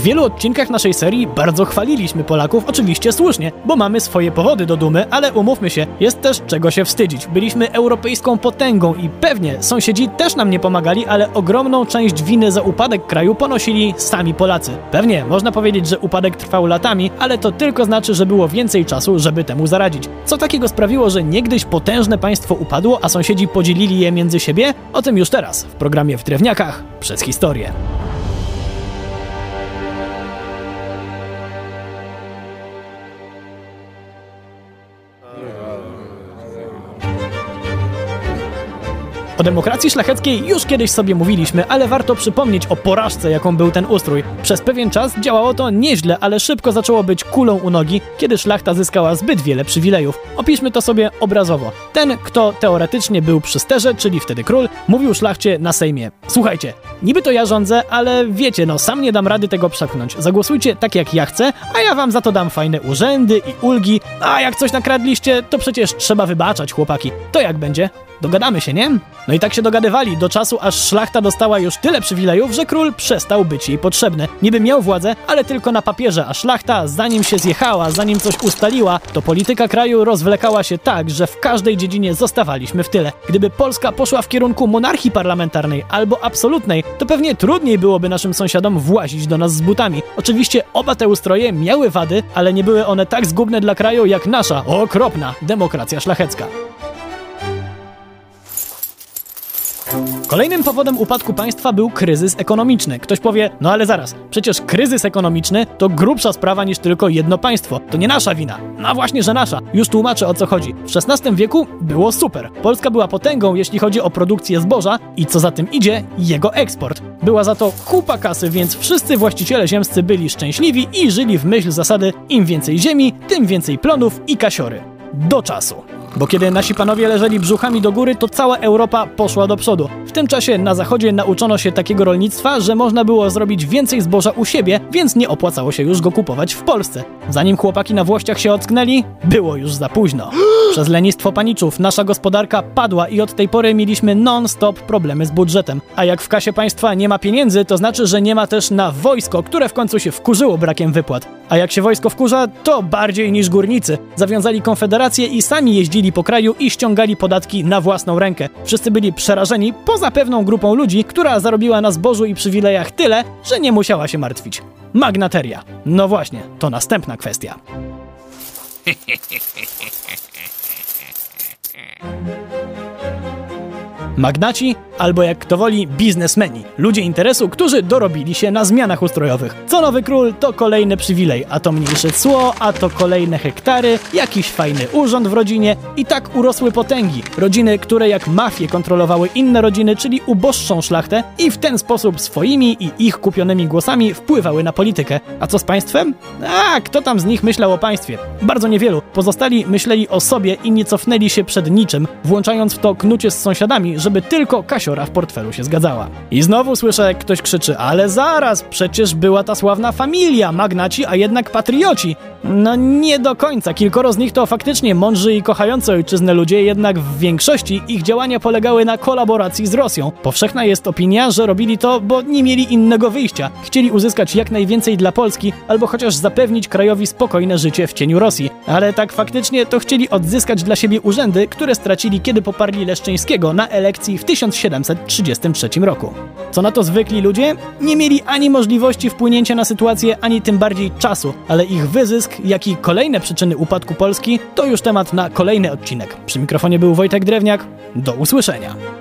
W wielu odcinkach naszej serii bardzo chwaliliśmy Polaków, oczywiście słusznie, bo mamy swoje powody do dumy, ale umówmy się, jest też czego się wstydzić. Byliśmy europejską potęgą i pewnie sąsiedzi też nam nie pomagali, ale ogromną część winy za upadek kraju ponosili sami Polacy. Pewnie można powiedzieć, że upadek trwał latami, ale to tylko znaczy, że było więcej czasu, żeby temu zaradzić. Co takiego sprawiło, że niegdyś potężne państwo upadło, a sąsiedzi podzielili je między siebie? O tym już teraz w programie w Drewniakach przez historię. O demokracji szlacheckiej już kiedyś sobie mówiliśmy, ale warto przypomnieć o porażce, jaką był ten ustrój. Przez pewien czas działało to nieźle, ale szybko zaczęło być kulą u nogi, kiedy szlachta zyskała zbyt wiele przywilejów. Opiszmy to sobie obrazowo. Ten, kto teoretycznie był przy sterze, czyli wtedy król, mówił szlachcie na Sejmie. Słuchajcie, niby to ja rządzę, ale wiecie, no sam nie dam rady tego przepchnąć. Zagłosujcie tak jak ja chcę, a ja wam za to dam fajne urzędy i ulgi, a jak coś nakradliście, to przecież trzeba wybaczać, chłopaki. To jak będzie? Dogadamy się, nie? No i tak się dogadywali do czasu, aż szlachta dostała już tyle przywilejów, że król przestał być jej potrzebny. Niby miał władzę, ale tylko na papierze, a szlachta, zanim się zjechała, zanim coś ustaliła, to polityka kraju rozwlekała się tak, że w każdej dziedzinie zostawaliśmy w tyle. Gdyby Polska poszła w kierunku monarchii parlamentarnej albo absolutnej, to pewnie trudniej byłoby naszym sąsiadom włazić do nas z butami. Oczywiście oba te ustroje miały wady, ale nie były one tak zgubne dla kraju jak nasza okropna demokracja szlachecka. Kolejnym powodem upadku państwa był kryzys ekonomiczny. Ktoś powie, no ale zaraz, przecież kryzys ekonomiczny to grubsza sprawa niż tylko jedno państwo. To nie nasza wina. No właśnie, że nasza. Już tłumaczę o co chodzi. W XVI wieku było super. Polska była potęgą, jeśli chodzi o produkcję zboża i co za tym idzie, jego eksport. Była za to kupa kasy, więc wszyscy właściciele ziemscy byli szczęśliwi i żyli w myśl zasady im więcej ziemi, tym więcej plonów i kasiory. Do czasu. Bo kiedy nasi panowie leżeli brzuchami do góry, to cała Europa poszła do przodu. W tym czasie na zachodzie nauczono się takiego rolnictwa, że można było zrobić więcej zboża u siebie, więc nie opłacało się już go kupować w Polsce. Zanim chłopaki na Włościach się ocknęli, było już za późno. Przez lenistwo paniczów nasza gospodarka padła i od tej pory mieliśmy non-stop problemy z budżetem. A jak w kasie państwa nie ma pieniędzy, to znaczy, że nie ma też na wojsko, które w końcu się wkurzyło brakiem wypłat. A jak się wojsko wkurza, to bardziej niż górnicy. Zawiązali konfederację i sami jeździli po kraju i ściągali podatki na własną rękę. Wszyscy byli przerażeni, poza pewną grupą ludzi, która zarobiła na zbożu i przywilejach tyle, że nie musiała się martwić. Magnateria. No właśnie, to następna kwestia. Magnaci, albo jak kto woli, biznesmeni. Ludzie interesu, którzy dorobili się na zmianach ustrojowych. Co nowy król, to kolejny przywilej, a to mniejsze cło, a to kolejne hektary, jakiś fajny urząd w rodzinie i tak urosły potęgi. Rodziny, które jak mafie kontrolowały inne rodziny, czyli uboższą szlachtę i w ten sposób swoimi i ich kupionymi głosami wpływały na politykę. A co z państwem? A, kto tam z nich myślał o państwie? Bardzo niewielu. Pozostali myśleli o sobie i nie cofnęli się przed niczym, włączając w to knucie z sąsiadami, żeby tylko kasiora w portfelu się zgadzała. I znowu słyszę, jak ktoś krzyczy, ale zaraz, przecież była ta sławna familia, magnaci, a jednak patrioci. No nie do końca, kilkoro z nich to faktycznie mądrzy i kochający ojczyznę ludzie, jednak w większości ich działania polegały na kolaboracji z Rosją. Powszechna jest opinia, że robili to, bo nie mieli innego wyjścia. Chcieli uzyskać jak najwięcej dla Polski, albo chociaż zapewnić krajowi spokojne życie w cieniu Rosji. Ale tak faktycznie to chcieli odzyskać dla siebie urzędy, które stracili, kiedy poparli Leszczyńskiego na elekcji w 1733 roku. Co na to zwykli ludzie? Nie mieli ani możliwości wpłynięcia na sytuację, ani tym bardziej czasu, ale ich wyzysk, jak i kolejne przyczyny upadku Polski to już temat na kolejny odcinek. Przy mikrofonie był Wojtek Drewniak. Do usłyszenia.